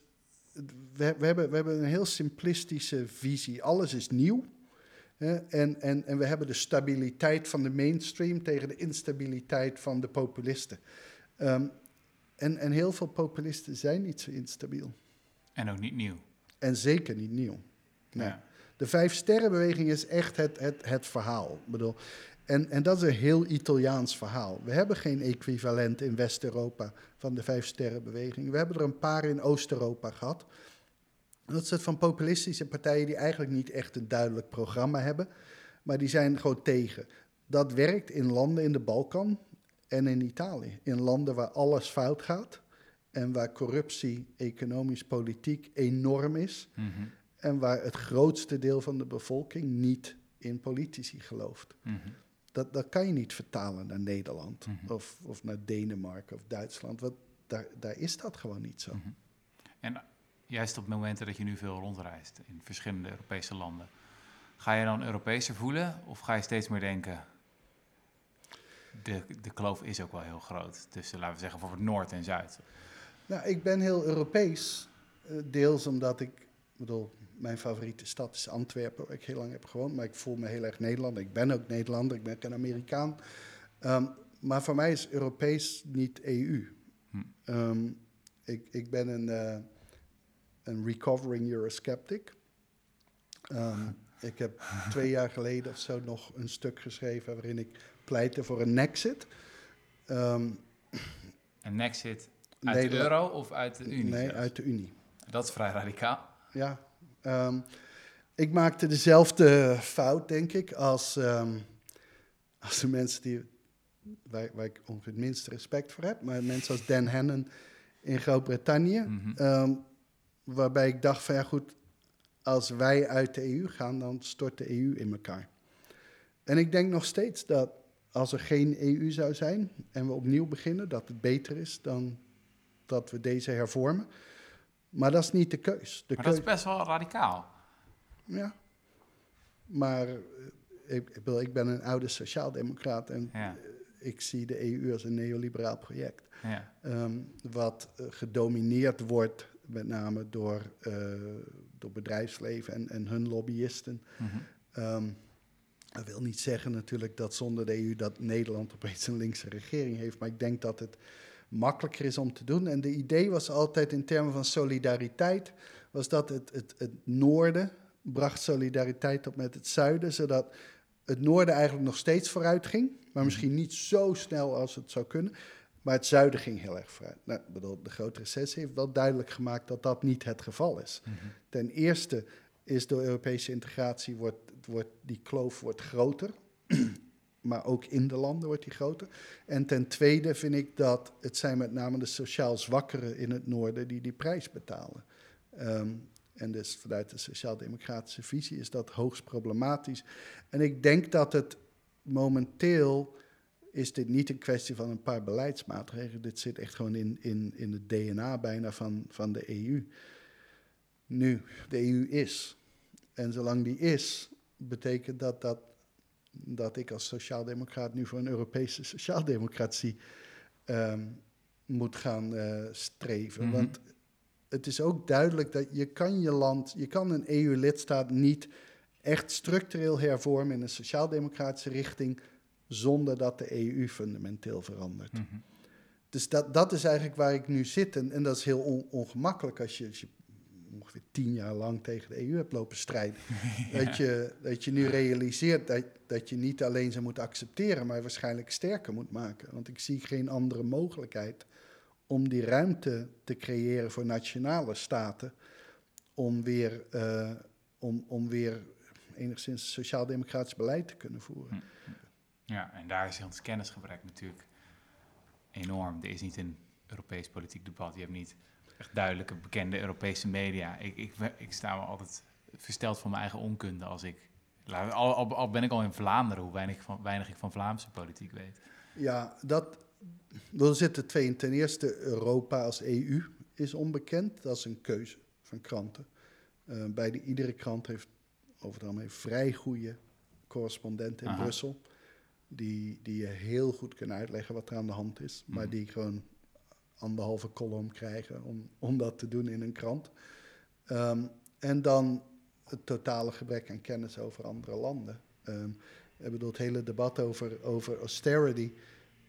we, we, hebben, we hebben een heel simplistische visie. Alles is nieuw. hè, en, en, en we hebben de stabiliteit van de mainstream tegen de instabiliteit van de populisten. Ehm, en, en heel veel populisten zijn niet zo instabiel. En ook niet nieuw. En zeker niet nieuw. Nee. Ja. De Vijf Sterrenbeweging is echt het, het, het verhaal. Ik bedoel, en, en dat is een heel Italiaans verhaal. We hebben geen equivalent in West-Europa van de Vijf Sterrenbeweging. We hebben er een paar in Oost-Europa gehad. Dat is het van populistische partijen die eigenlijk niet echt een duidelijk programma hebben, maar die zijn gewoon tegen. Dat werkt in landen in de Balkan en in Italië. In landen waar alles fout gaat en waar corruptie, economisch, politiek enorm is. Mhm. En waar het grootste deel van de bevolking niet in politici gelooft. Mhm. Dat, dat kan je niet vertalen naar Nederland Mhm. of, of naar Denemarken of Duitsland. Want daar, daar is dat gewoon niet zo. Mhm. En juist op momenten dat je nu veel rondreist in verschillende Europese landen, ga je dan Europeeser voelen of ga je steeds meer denken, de, de kloof is ook wel heel groot tussen, laten we zeggen, voor het Noord en Zuid. Nou, ik ben heel Europees. eh, deels omdat ik, ik bedoel, mijn favoriete stad is Antwerpen, waar ik heel lang heb gewoond. Maar ik voel me heel erg Nederlander. Ik ben ook Nederlander, ik ben een Amerikaan. Ehm, maar voor mij is Europees niet EU. Hm. Ehm, ik, ik ben een, eh, een recovering Eurosceptic. Ehm, ik heb twee jaar geleden of zo nog een stuk geschreven waarin ik pleitte voor een Nexit. Een exit uit Nederland- de euro of uit de Unie? Nee, zelfs? uit de Unie. Dat is vrij radicaal. Ja. Ehm, ik maakte dezelfde fout, denk ik, als, ehm, als de mensen die, waar, waar ik ongeveer het minste respect voor heb. Maar mensen als Dan Hannon in Groot-Brittannië. Mhm. ehm, waarbij ik dacht van ja goed, als wij uit de EU gaan, dan stort de EU in elkaar. En ik denk nog steeds dat als er geen EU zou zijn en we opnieuw beginnen, dat het beter is dan dat we deze hervormen. Maar dat is niet de keus. De Maar dat is best wel radicaal. ja. Maar eh, ik, ik, ik ben een oude sociaaldemocraat en Ja, ik zie de EU als een neoliberaal project. ja. Ehm, wat eh, gedomineerd wordt met name door, eh, door bedrijfsleven en, en hun lobbyisten. Ehm, dat wil niet zeggen natuurlijk dat zonder de EU dat Nederland opeens een linkse regering heeft. Maar ik denk dat het makkelijker is om te doen. En de idee was altijd in termen van solidariteit, was dat het, het, het noorden bracht solidariteit op met het zuiden, zodat het noorden eigenlijk nog steeds vooruit ging, maar misschien niet zo snel als het zou kunnen. Maar het zuiden ging heel erg vooruit. Nou, bedoel, de grote recessie heeft wel duidelijk gemaakt dat dat niet het geval is. Mhm. Ten eerste is door Europese integratie wordt, wordt die kloof wordt groter. Maar ook in de landen wordt die groter. En ten tweede vind ik dat het zijn met name de sociaal zwakkeren in het noorden die die prijs betalen. Ehm, en dus vanuit de sociaal-democratische visie is dat hoogst problematisch. En ik denk dat het momenteel is dit niet een kwestie van een paar beleidsmaatregelen. Dit zit echt gewoon in, in, in het DNA bijna van, van de EU. Nu, de EU is. En zolang die is, betekent dat dat, dat ik als sociaaldemocraat nu voor een Europese sociaaldemocratie ehm, moet gaan eh, streven. Mhm. Want het is ook duidelijk dat je kan je land, je kan een EU-lidstaat niet echt structureel hervormen in een sociaaldemocratische richting zonder dat de EU fundamenteel verandert. Mhm. Dus dat, dat is eigenlijk waar ik nu zit. En, en dat is heel on- ongemakkelijk als je, als je ongeveer tien jaar lang tegen de EU hebt lopen strijden. dat, je, dat je nu realiseert dat, dat je niet alleen ze moet accepteren, maar waarschijnlijk sterker moet maken. Want ik zie geen andere mogelijkheid om die ruimte te creëren voor nationale staten. Om weer, eh, om, om weer enigszins sociaal-democratisch beleid te kunnen voeren. Ja, en daar is ons kennisgebrek natuurlijk enorm. Er is niet een Europees politiek debat. Je hebt niet echt duidelijke, bekende Europese media. Ik, ik, ik sta me altijd versteld van mijn eigen onkunde als ik... Al, al, al ben ik al in Vlaanderen, hoe weinig, van, weinig ik van Vlaamse politiek weet. Ja, dat. Er zitten twee. in. Ten eerste, Europa als EU is onbekend. Dat is een keuze van kranten. Eh, bij de, iedere krant heeft over het algemeen vrij goede correspondenten in Aha. Brussel. Die, die je heel goed kunnen uitleggen wat er aan de hand is. Maar Mhm. die gewoon anderhalve column krijgen om, om dat te doen in een krant. Ehm, en dan het totale gebrek aan kennis over andere landen. Ehm, ik bedoel, het hele debat over, over austerity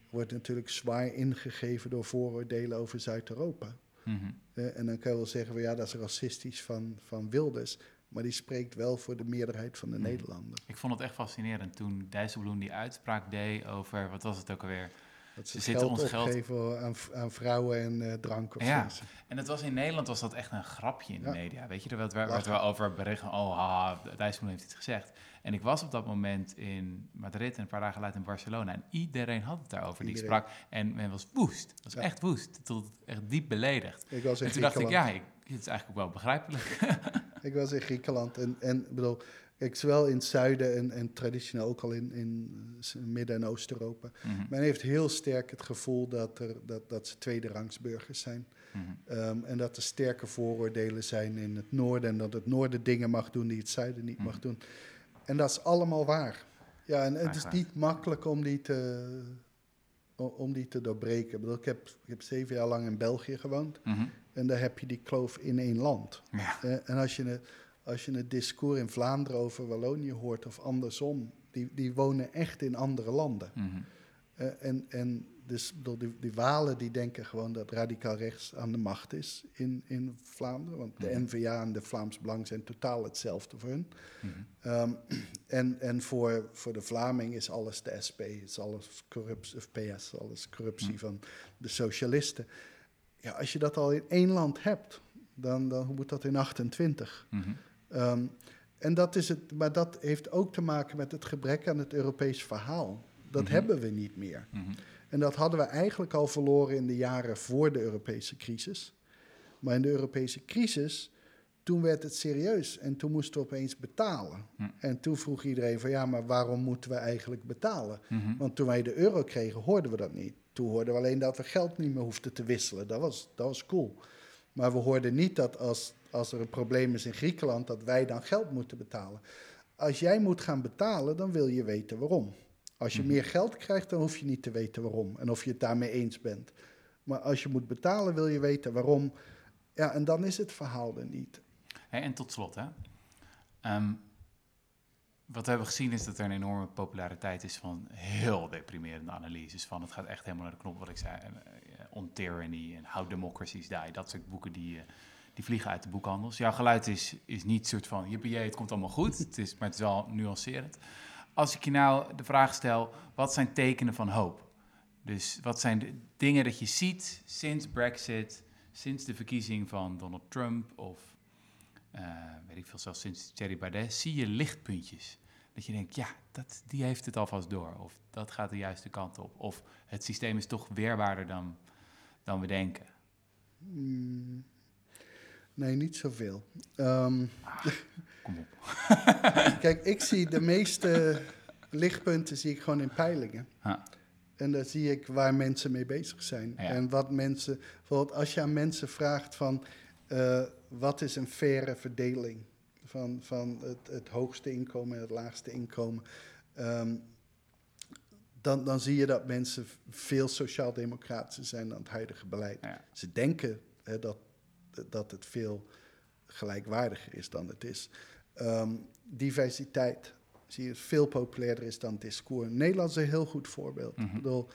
wordt natuurlijk zwaar ingegeven door vooroordelen over Zuid-Europa. Mhm. En dan kan je wel zeggen, van, ja, dat is racistisch van, van Wilders. Maar die spreekt wel voor de meerderheid van de Mhm. Nederlanders. Ik vond het echt fascinerend toen Dijsselbloem die uitspraak deed over, wat was het ook alweer? Dat ze, Ze zitten geld ons geld- aan, aan vrouwen en eh, drank of Ja. En dat was in Nederland was dat echt een grapje in de Ja. media. Weet je, er werd, werd, wel over berichten. Oh, haha, Dijsselbloem heeft iets gezegd. En ik was op dat moment in Madrid en een paar dagen later in Barcelona. En iedereen had het daarover die ik sprak. En men was woest. Dat was Ja. echt woest. Tot echt diep beledigd. Ik was in En toen dacht ik, Griekenland. ja, ik, het is eigenlijk ook wel begrijpelijk. Ik was in Griekenland en, en bedoel, kijk, zowel in het zuiden en, en traditioneel ook al in, in Midden- en Oost-Europa. Mhm, Men heeft heel sterk het gevoel dat, er, dat, dat ze tweederangsburgers zijn. mhm. Ehm, en dat er sterke vooroordelen zijn in het noorden. En dat het noorden dingen mag doen die het zuiden niet mag Mhm. doen. En dat is allemaal waar. Ja, en het is niet makkelijk om die te, om die te doorbreken. Ik, bedoel, ik, heb, ik heb zeven jaar lang in België gewoond. En daar heb je die kloof in één land. Ja. Eh, en als je, als je het discours in Vlaanderen over Wallonië hoort of andersom, die, die wonen echt in andere landen. Mhm. Eh, en, en dus bedoel, die, die Walen die denken gewoon dat radicaal rechts aan de macht is in, in Vlaanderen. Want de Mhm. N-VA en de Vlaams Belang zijn totaal hetzelfde voor hun. Mhm. Ehm, en en voor, voor de Vlaming is alles de SP, is alles corruptie, of PS, alles corruptie van de socialisten. Ja, als je dat al in één land hebt, dan, dan moet dat in 28. Mhm. Ehm, en dat is het, maar dat heeft ook te maken met het gebrek aan het Europees verhaal. Dat Mhm. hebben we niet meer. Mhm. En dat hadden we eigenlijk al verloren in de jaren voor de Europese crisis. Maar in de Europese crisis, toen werd het serieus en toen moesten we opeens betalen. Hm. En toen vroeg iedereen van ja, maar waarom moeten we eigenlijk betalen? Mhm. Want toen wij de euro kregen, hoorden we dat niet. Toen hoorden we alleen dat we geld niet meer hoefden te wisselen. Dat was, dat was cool. Maar we hoorden niet dat als, als er een probleem is in Griekenland, dat wij dan geld moeten betalen. Als jij moet gaan betalen, dan wil je weten waarom. Als je Mhm. meer geld krijgt, dan hoef je niet te weten waarom. En of je het daarmee eens bent. Maar als je moet betalen, wil je weten waarom. Ja, en dan is het verhaal er niet. Hey, en tot slot, hè. Ehm, wat we hebben gezien is dat er een enorme populariteit is van heel deprimerende analyses. Van het gaat echt helemaal naar de knop, wat ik zei. en, eh, On Tyranny en How Democracies Die. Dat soort boeken die, eh, die vliegen uit de boekhandels. Jouw geluid is, is niet soort van, jippie, het komt allemaal goed. het is, maar het is wel nuancerend. Als ik je nou de vraag stel, wat zijn tekenen van hoop? Dus wat zijn de dingen dat je ziet sinds Brexit, sinds de verkiezing van Donald Trump of eh, weet ik veel, zelfs sinds Thierry Baudet, zie je lichtpuntjes. Dat je denkt, ja, dat, die heeft het alvast door. Of dat gaat de juiste kant op. Of het systeem is toch weerbaarder dan, dan we denken. Hmm, nee, niet zoveel. Ehm, Kom op. kijk, ik zie de meeste lichtpunten zie ik gewoon in peilingen. Ha. En dan zie ik waar mensen mee bezig zijn. Ja. En wat mensen, bijvoorbeeld als je aan mensen vraagt van eh, wat is een faire verdeling van, van het, het hoogste inkomen en het laagste inkomen, ehm, dan, dan zie je dat mensen veel sociaal-democratischer zijn dan het huidige beleid. Ja. Ze denken hè, dat, dat het veel gelijkwaardiger is dan het is. Ehm, diversiteit zie je veel populairder is dan het discours. Nederland is een heel goed voorbeeld. Mhm. Ik bedoel,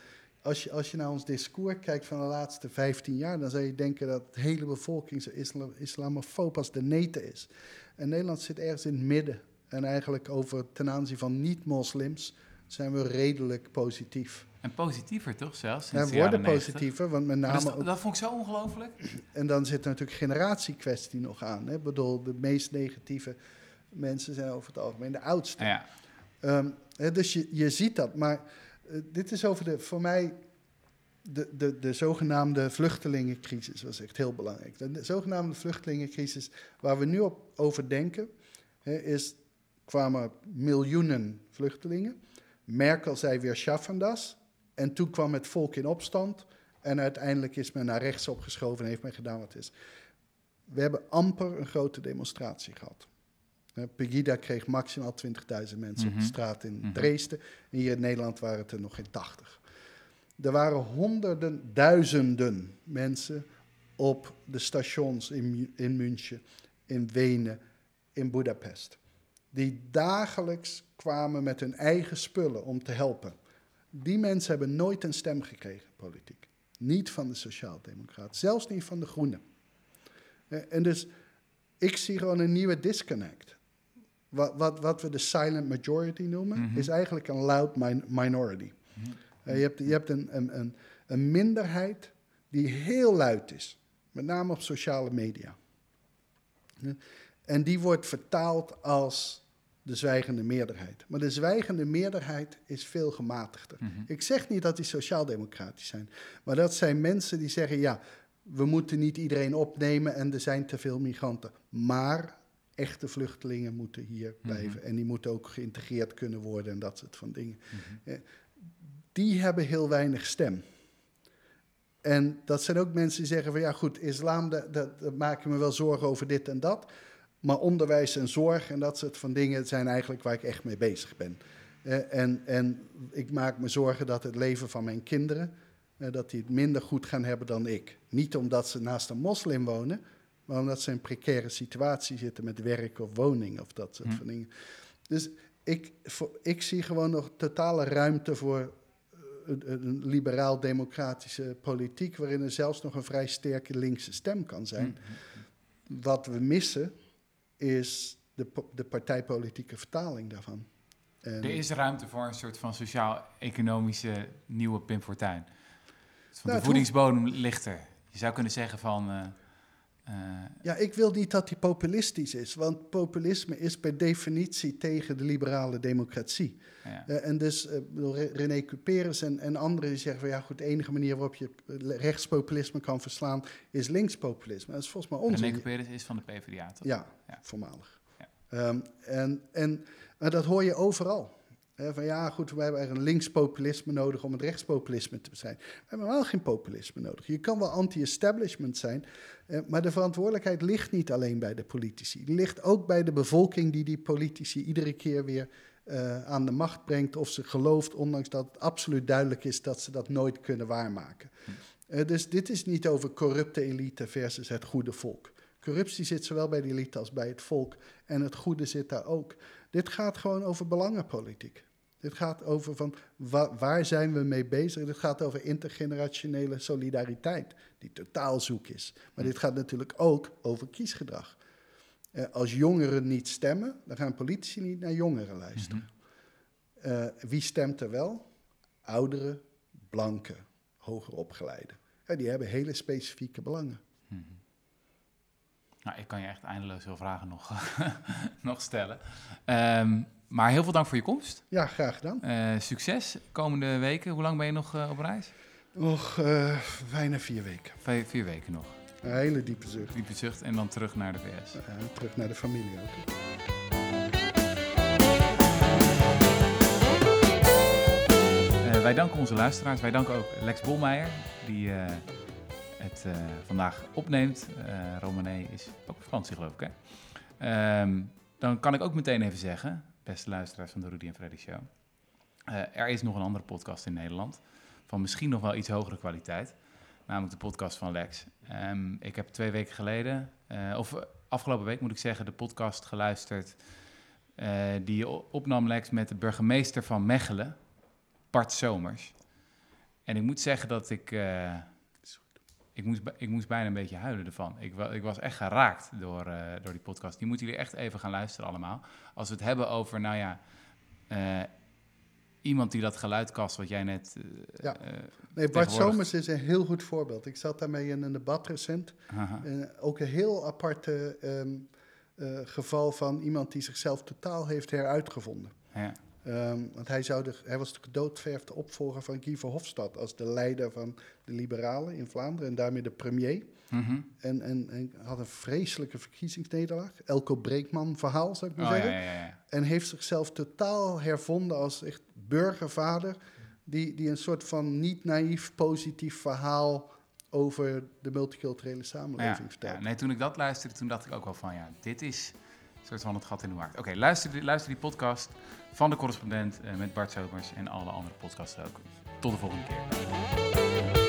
als je, als je naar ons discours kijkt van de laatste 15 jaar, dan zou je denken dat de hele bevolking zo isla, islamofoob als de neten is. En Nederland zit ergens in het midden. En eigenlijk over ten aanzien van niet-moslims zijn we redelijk positief. En positiever toch zelfs? En worden jaren 90? positiever, want met Maar name... dat, dat vond ik zo ongelooflijk. En dan zit er natuurlijk generatiekwestie nog aan. Hè? Ik bedoel, de meest negatieve mensen zijn over het algemeen de oudste. Ja, Ehm, hè, dus je, je ziet dat. Maar eh, dit is over de, voor mij, de, de, de zogenaamde vluchtelingencrisis was echt heel belangrijk. De, de zogenaamde vluchtelingencrisis waar we nu op over denken, hè, is, kwamen miljoenen vluchtelingen. Merkel zei weer schaffen das. En toen kwam het volk in opstand. En uiteindelijk is men naar rechts opgeschoven en heeft men gedaan wat het is. We hebben amper een grote demonstratie gehad. Eh, Pegida kreeg maximaal 20.000 mensen op Mhm. de straat in Mhm. Dresden. En hier in Nederland waren het er nog geen 80. Er waren honderden, duizenden mensen op de stations in, in München, in Wenen, in Budapest. Die dagelijks kwamen met hun eigen spullen om te helpen. Die mensen hebben nooit een stem gekregen, politiek. Niet van de Sociaaldemocraten, zelfs niet van de Groenen. Eh, En dus ik zie gewoon een nieuwe disconnect. Wat, wat, wat we de silent majority noemen, Mhm. is eigenlijk een loud min- minority. Mhm. Eh, je hebt, je hebt een, een, een, een minderheid die heel luid is, met name op sociale media. Ja, En die wordt vertaald als de zwijgende meerderheid. Maar de zwijgende meerderheid is veel gematigder. Mhm. Ik zeg niet dat die sociaal-democratisch zijn, maar dat zijn mensen die zeggen: ja, we moeten niet iedereen opnemen en er zijn te veel migranten. Maar echte vluchtelingen moeten hier blijven en die moeten ook geïntegreerd kunnen worden en dat soort van dingen. Eh, Die hebben heel weinig stem. En dat zijn ook mensen die zeggen van ja goed, islam, dat maak ik me wel zorgen over dit en dat. Maar onderwijs en zorg en dat soort van dingen zijn eigenlijk waar ik echt mee bezig ben. Eh, en, en ik maak me zorgen dat het leven van mijn kinderen, eh, dat die het minder goed gaan hebben dan ik. Niet omdat ze naast een moslim wonen, maar omdat ze in een precaire situatie zitten met werk of woning of dat soort Hm. van dingen. Dus ik, voor, ik zie gewoon nog totale ruimte voor eh, een, een liberaal-democratische politiek, waarin er zelfs nog een vrij sterke linkse stem kan zijn. Wat we missen is de, de partijpolitieke vertaling daarvan. En, Er is ruimte voor een soort van sociaal-economische nieuwe Pim Fortuyn. Van Nou, de voedingsbodem ligt er. Je zou kunnen zeggen van... eh, eh, Ja, ik wil niet dat hij populistisch is, want populisme is per definitie tegen de liberale democratie. ja. Eh, en dus eh, René Cuperus en, en anderen die zeggen van ja goed, de enige manier waarop je rechtspopulisme kan verslaan is linkspopulisme. Dat is volgens mij onzin. René Cuperes is van de PvdA, toch? Ja, Ja. voormalig. Ja. Ehm, en, en maar dat hoor je overal. Van ja, goed, we hebben een linkspopulisme nodig om het rechtspopulisme te bestrijden. We hebben wel geen populisme nodig. Je kan wel anti-establishment zijn, maar de verantwoordelijkheid ligt niet alleen bij de politici. Die ligt ook bij de bevolking die die politici iedere keer weer eh, aan de macht brengt of ze gelooft, ondanks dat het absoluut duidelijk is dat ze dat nooit kunnen waarmaken. Eh, dus dit is niet over corrupte elite versus het goede volk. Corruptie zit zowel bij de elite als bij het volk. En het goede zit daar ook. Dit gaat gewoon over belangenpolitiek. Dit gaat over van wa- waar zijn we mee bezig. Dit gaat over intergenerationele solidariteit, die totaal zoek is. Maar dit gaat natuurlijk ook over kiesgedrag. Eh, als jongeren niet stemmen, dan gaan politici niet naar jongeren luisteren. Eh, wie stemt er wel? Ouderen, blanken, hoger opgeleiden. Die hebben hele specifieke belangen. Nou, ik kan je echt eindeloos veel vragen nog, nog stellen. Ehm, maar heel veel dank voor je komst. Ja, graag gedaan. Eh, succes komende weken. Hoe lang ben je nog eh, op reis? Nog eh, bijna vier weken. Vier, vier weken nog. Een hele diepe zucht. Diepe zucht en dan terug naar de VS. Terug naar de familie ook. Wij danken onze luisteraars. Wij danken ook Lex Bolmeijer, die het eh, vandaag opneemt. Romané is ook op vakantie, geloof ik. Hè? Ehm, dan kan ik ook meteen even zeggen, beste luisteraars van de Rudy en Freddy Show. eh, er is nog een andere podcast in Nederland. Van misschien nog wel iets hogere kwaliteit. Namelijk de podcast van Lex. Ehm, ik heb twee weken geleden, of afgelopen week moet ik zeggen, de podcast geluisterd. die opnam, Lex, met de burgemeester van Mechelen. Bart Somers. En ik moet zeggen dat ik... ik, moest, ik moest bijna een beetje huilen ervan. Ik, ik was echt geraakt door, eh, door die podcast. Die moeten jullie echt even gaan luisteren allemaal. Als we het hebben over, nou ja... eh, iemand die dat geluid kast wat jij net... eh, Ja. Nee, Bart Somers is een heel goed voorbeeld. Ik zat daarmee in een debat recent. ook een heel aparte ehm, eh, geval van iemand die zichzelf totaal heeft heruitgevonden. ja. Ehm, want hij, zou de, hij was de doodverfde opvolger van Guy Verhofstadt als de leider van de Liberalen in Vlaanderen en daarmee de premier. Mhm. En, en, en had een vreselijke verkiezingsnederlaag. Elko Breekman verhaal, zou ik maar Oh, zeggen. ja, ja, ja. En heeft zichzelf totaal hervonden als echt burgervader. Die, die een soort van niet naïef positief verhaal over de multiculturele samenleving vertelt. ja, nee, toen ik dat luisterde, toen dacht ik ook wel van ja, dit is soort van het gat in de markt. Oké, luister, die- luister die podcast van de correspondent eh, met Bart Somers en alle andere podcasts ook. Tot de volgende keer.